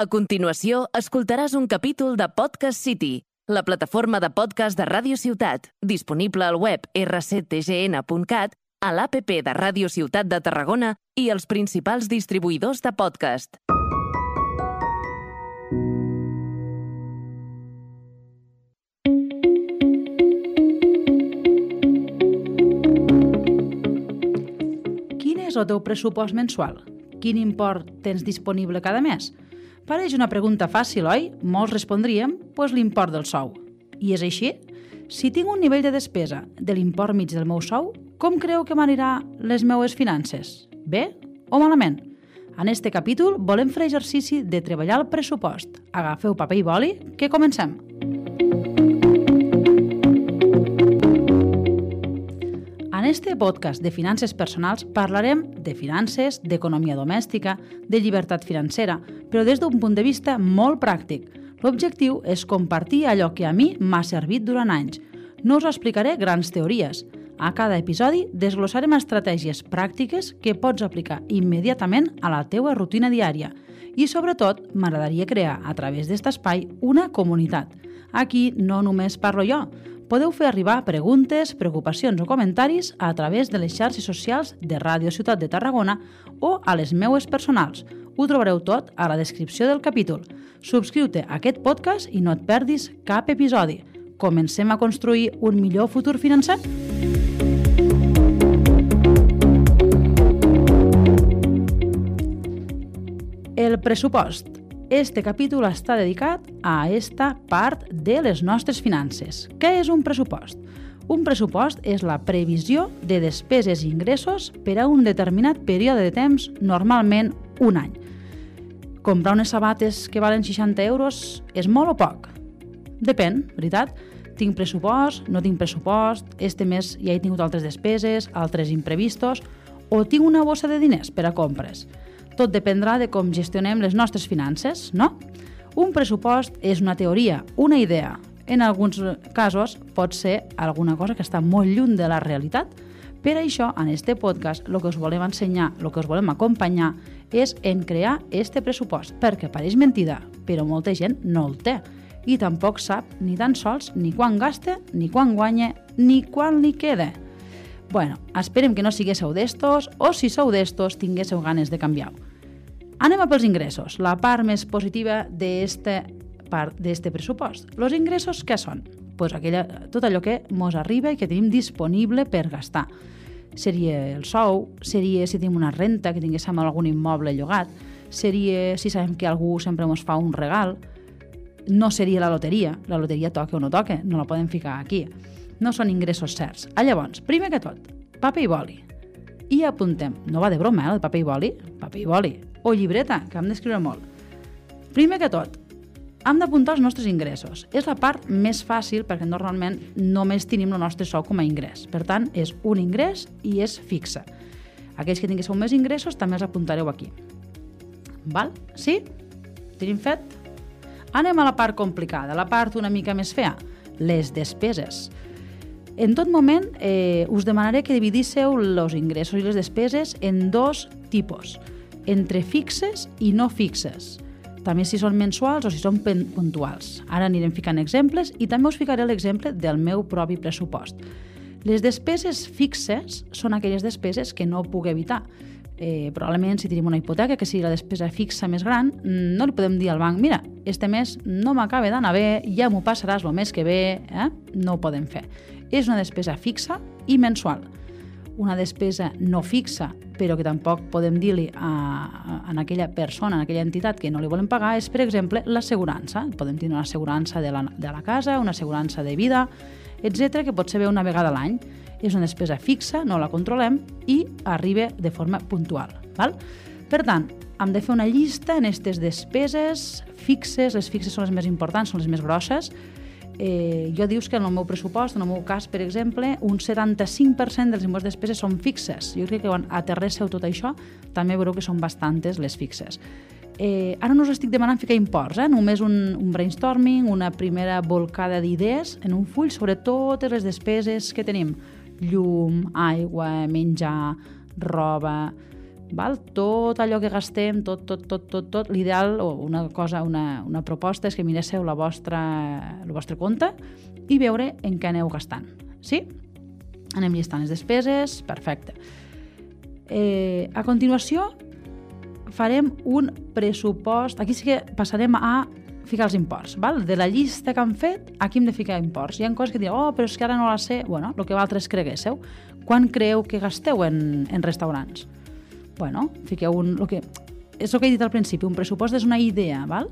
A continuació, escoltaràs un capítol de Podcast City, la plataforma de podcast de Ràdio Ciutat, disponible al web rctgn.cat, a l'APP de Ràdio Ciutat de Tarragona i els principals distribuïdors de podcast. Quin és el teu pressupost mensual? Quin import tens disponible cada mes? Pareix una pregunta fàcil, oi? Molts respondríem, pues l'import del sou. I és així? Si tinc un nivell de despesa de l'import mig del meu sou, com creu que m'anirà les meues finances? Bé o malament? En este capítol volem fer exercici de treballar el pressupost. Agafeu paper i boli, que comencem. Este podcast de finances personals parlarem de finances, d'economia domèstica, de llibertat financera, però des d'un punt de vista molt pràctic. L'objectiu és compartir allò que a mi m'ha servit durant anys. No us explicaré grans teories. A cada episodi desglossarem estratègies pràctiques que pots aplicar immediatament a la teua rutina diària. I, sobretot, m'agradaria crear, a través d'aquest espai, una comunitat. Aquí no només parlo jo, podeu fer arribar preguntes, preocupacions o comentaris a través de les xarxes socials de Ràdio Ciutat de Tarragona o a les meues personals. Ho trobareu tot a la descripció del capítol. Subscriu-te a aquest podcast i no et perdis cap episodi. Comencem a construir un millor futur financer? El pressupost. Este capítol està dedicat a esta part de les nostres finances. Què és un pressupost? Un pressupost és la previsió de despeses i ingressos per a un determinat període de temps, normalment un any. Comprar unes sabates que valen 60 euros és molt o poc? Depèn, veritat? Tinc pressupost, no tinc pressupost, este mes ja he tingut altres despeses, altres imprevistos, o tinc una bossa de diners per a compres? Tot dependrà de com gestionem les nostres finances, no? Un pressupost és una teoria, una idea. En alguns casos pot ser alguna cosa que està molt lluny de la realitat. Per això, en este podcast, el que us volem ensenyar, el que us volem acompanyar, és en crear este pressupost, perquè pareix mentida, però molta gent no el té i tampoc sap ni tan sols ni quan gasta, ni quan guanya, ni quan li queda. Bueno, esperem que no siguéssiu d'estos o si sou d'estos tinguéssiu ganes de canviar-ho. Anem a pels ingressos, la part més positiva d'este part d'este pressupost. Els ingressos què són? Pues aquella, tot allò que mos arriba i que tenim disponible per gastar. Seria el sou, seria si tenim una renta, que tinguéssim algun immoble llogat, seria si sabem que algú sempre ens fa un regal, no seria la loteria, la loteria toca o no toca, no la podem ficar aquí. No són ingressos certs. Ah, llavors, primer que tot, paper i boli. I apuntem, no va de broma, eh, el paper i boli, paper i boli, o llibreta, que hem d'escriure molt. Primer que tot, hem d'apuntar els nostres ingressos. És la part més fàcil perquè normalment només tenim el nostre sou com a ingrés. Per tant, és un ingrés i és fixa. Aquells que tinguéssiu més ingressos també els apuntareu aquí. Val? Sí? Tenim fet? Anem a la part complicada, la part una mica més fea, les despeses. En tot moment eh, us demanaré que dividísseu els ingressos i les despeses en dos tipus, entre fixes i no fixes també si són mensuals o si són puntuals. Ara anirem ficant exemples i també us ficaré l'exemple del meu propi pressupost. Les despeses fixes són aquelles despeses que no puc evitar. Eh, probablement si tenim una hipoteca que sigui la despesa fixa més gran, no li podem dir al banc mira, este mes no m'acaba d'anar bé, ja m'ho passaràs el mes que ve, eh? no ho podem fer. És una despesa fixa i mensual una despesa no fixa, però que tampoc podem dir-li a, a, a aquella persona, a aquella entitat que no li volen pagar, és, per exemple, l'assegurança. Podem tenir una assegurança de la, de la casa, una assegurança de vida, etc que pot ser bé una vegada a l'any. És una despesa fixa, no la controlem i arriba de forma puntual. Val? Per tant, hem de fer una llista en aquestes despeses fixes, les fixes són les més importants, són les més grosses, eh, jo dius que en el meu pressupost, en el meu cas, per exemple, un 75% dels impostos despeses són fixes. Jo crec que quan aterresseu tot això, també veureu que són bastantes les fixes. Eh, ara no us estic demanant ficar imports, eh? només un, un brainstorming, una primera volcada d'idees en un full sobre totes les despeses que tenim. Llum, aigua, menjar, roba, val? tot allò que gastem, tot, tot, tot, tot, tot l'ideal o una cosa, una, una proposta és que miréssiu la vostra, el vostre compte i veure en què aneu gastant. Sí? Anem llistant les despeses, perfecte. Eh, a continuació, farem un pressupost. Aquí sí que passarem a ficar els imports. Val? De la llista que han fet, aquí hem de ficar imports. Hi ha coses que diuen, oh, però és que ara no la sé. Bueno, el que vosaltres creguéssiu. Quan creu que gasteu en, en restaurants? Bueno, fiqueu un... Lo que, és el que he dit al principi, un pressupost és una idea, val?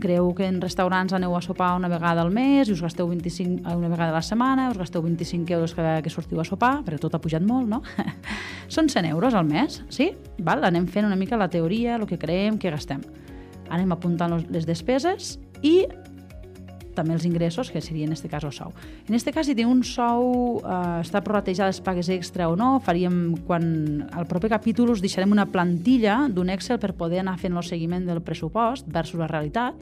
Creu que en restaurants aneu a sopar una vegada al mes i us gasteu 25, eh, una vegada a la setmana, us gasteu 25 euros cada que sortiu a sopar, perquè tot ha pujat molt, no? Són 100 euros al mes, sí? Val? Anem fent una mica la teoria, el que creiem que gastem anem apuntant les despeses i també els ingressos, que seria en aquest cas el sou. En aquest cas, si té un sou, eh, està prorratejat les pagues extra o no, faríem, quan al proper capítol us deixarem una plantilla d'un Excel per poder anar fent el seguiment del pressupost versus la realitat,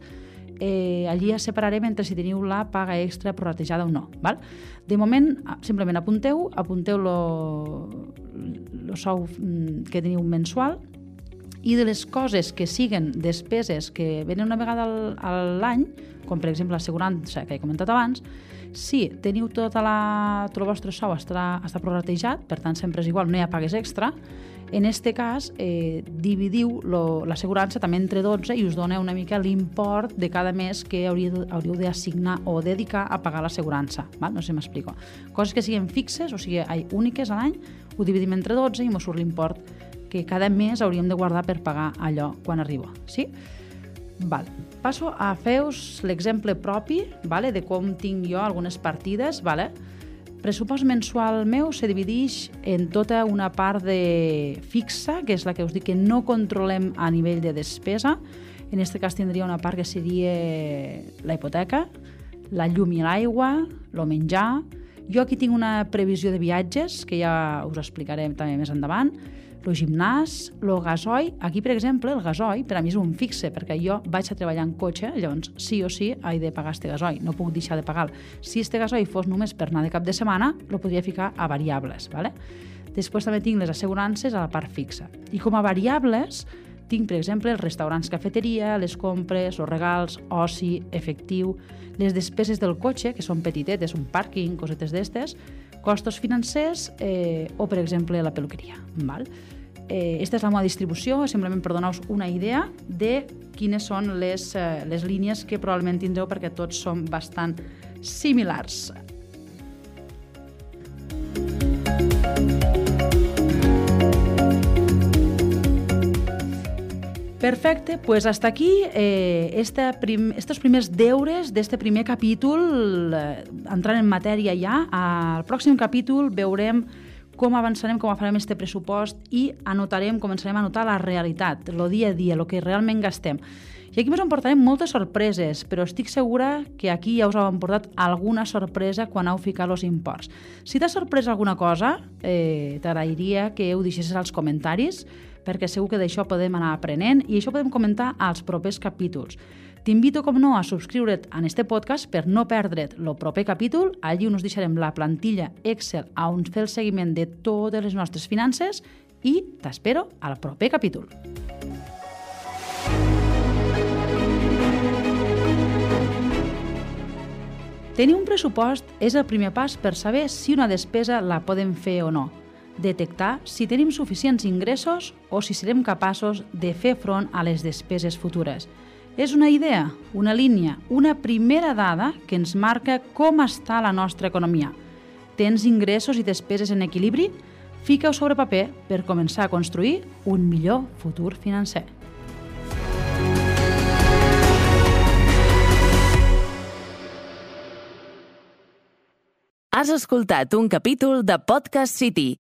eh, allí ja separarem entre si teniu la paga extra prorratejada o no. Val? De moment, simplement apunteu, apunteu el sou mm, que teniu mensual, i de les coses que siguen despeses que venen una vegada a l'any, com per exemple l'assegurança que he comentat abans, si teniu tota la, tot el vostre sou està, està prorratejat, per tant sempre és igual, no hi ha pagues extra, en aquest cas eh, dividiu l'assegurança també entre 12 i us dona una mica l'import de cada mes que hauríeu, hauríeu d'assignar o dedicar a pagar l'assegurança. No sé si m'explico. Coses que siguin fixes, o sigui, úniques a l'any, ho dividim entre 12 i mos surt l'import que cada mes hauríem de guardar per pagar allò quan arriba. Sí? Val. Passo a fer-vos l'exemple propi vale, de com tinc jo algunes partides. Vale? pressupost mensual meu se divideix en tota una part de fixa, que és la que us dic que no controlem a nivell de despesa. En aquest cas tindria una part que seria la hipoteca, la llum i l'aigua, el menjar... Jo aquí tinc una previsió de viatges, que ja us explicaré també més endavant, el gimnàs, el gasoi. Aquí, per exemple, el gasoi per a mi és un fixe, perquè jo vaig a treballar en cotxe, llavors sí o sí he de pagar este gasoi, no puc deixar de pagar-lo. Si este gasoi fos només per anar de cap de setmana, lo podria ficar a variables. ¿vale? Després també tinc les assegurances a la part fixa. I com a variables, tinc, per exemple, els restaurants cafeteria, les compres, els regals, oci, efectiu, les despeses del cotxe, que són petitetes, un pàrquing, cosetes d'estes, costos financers eh, o, per exemple, la peluqueria. Val? Eh, esta és la meva distribució, simplement per donar-vos una idea de quines són les, eh, les línies que probablement tindreu perquè tots són bastant similars. Perfecte, pues hasta aquí eh, esta prim estos primers deures d'este primer capítol, eh, entrant en matèria ja. Al pròxim capítol veurem com avançarem, com farem este pressupost i anotarem, començarem a anotar la realitat, el dia a dia, el que realment gastem. I aquí ens emportarem moltes sorpreses, però estic segura que aquí ja us heu emportat alguna sorpresa quan heu ficat els imports. Si t'ha sorprès alguna cosa, eh, t'agrairia que ho deixessis als comentaris, perquè segur que d'això podem anar aprenent i això podem comentar als propers capítols. T'invito, com no, a subscriure't en este podcast per no perdre't el proper capítol. Allí us deixarem la plantilla Excel on fer el seguiment de totes les nostres finances i t'espero al proper capítol. Tenir un pressupost és el primer pas per saber si una despesa la podem fer o no detectar si tenim suficients ingressos o si serem capaços de fer front a les despeses futures. És una idea, una línia, una primera dada que ens marca com està la nostra economia. Tens ingressos i despeses en equilibri? Fica-ho sobre paper per començar a construir un millor futur financer. Has escoltat un capítol de Podcast City,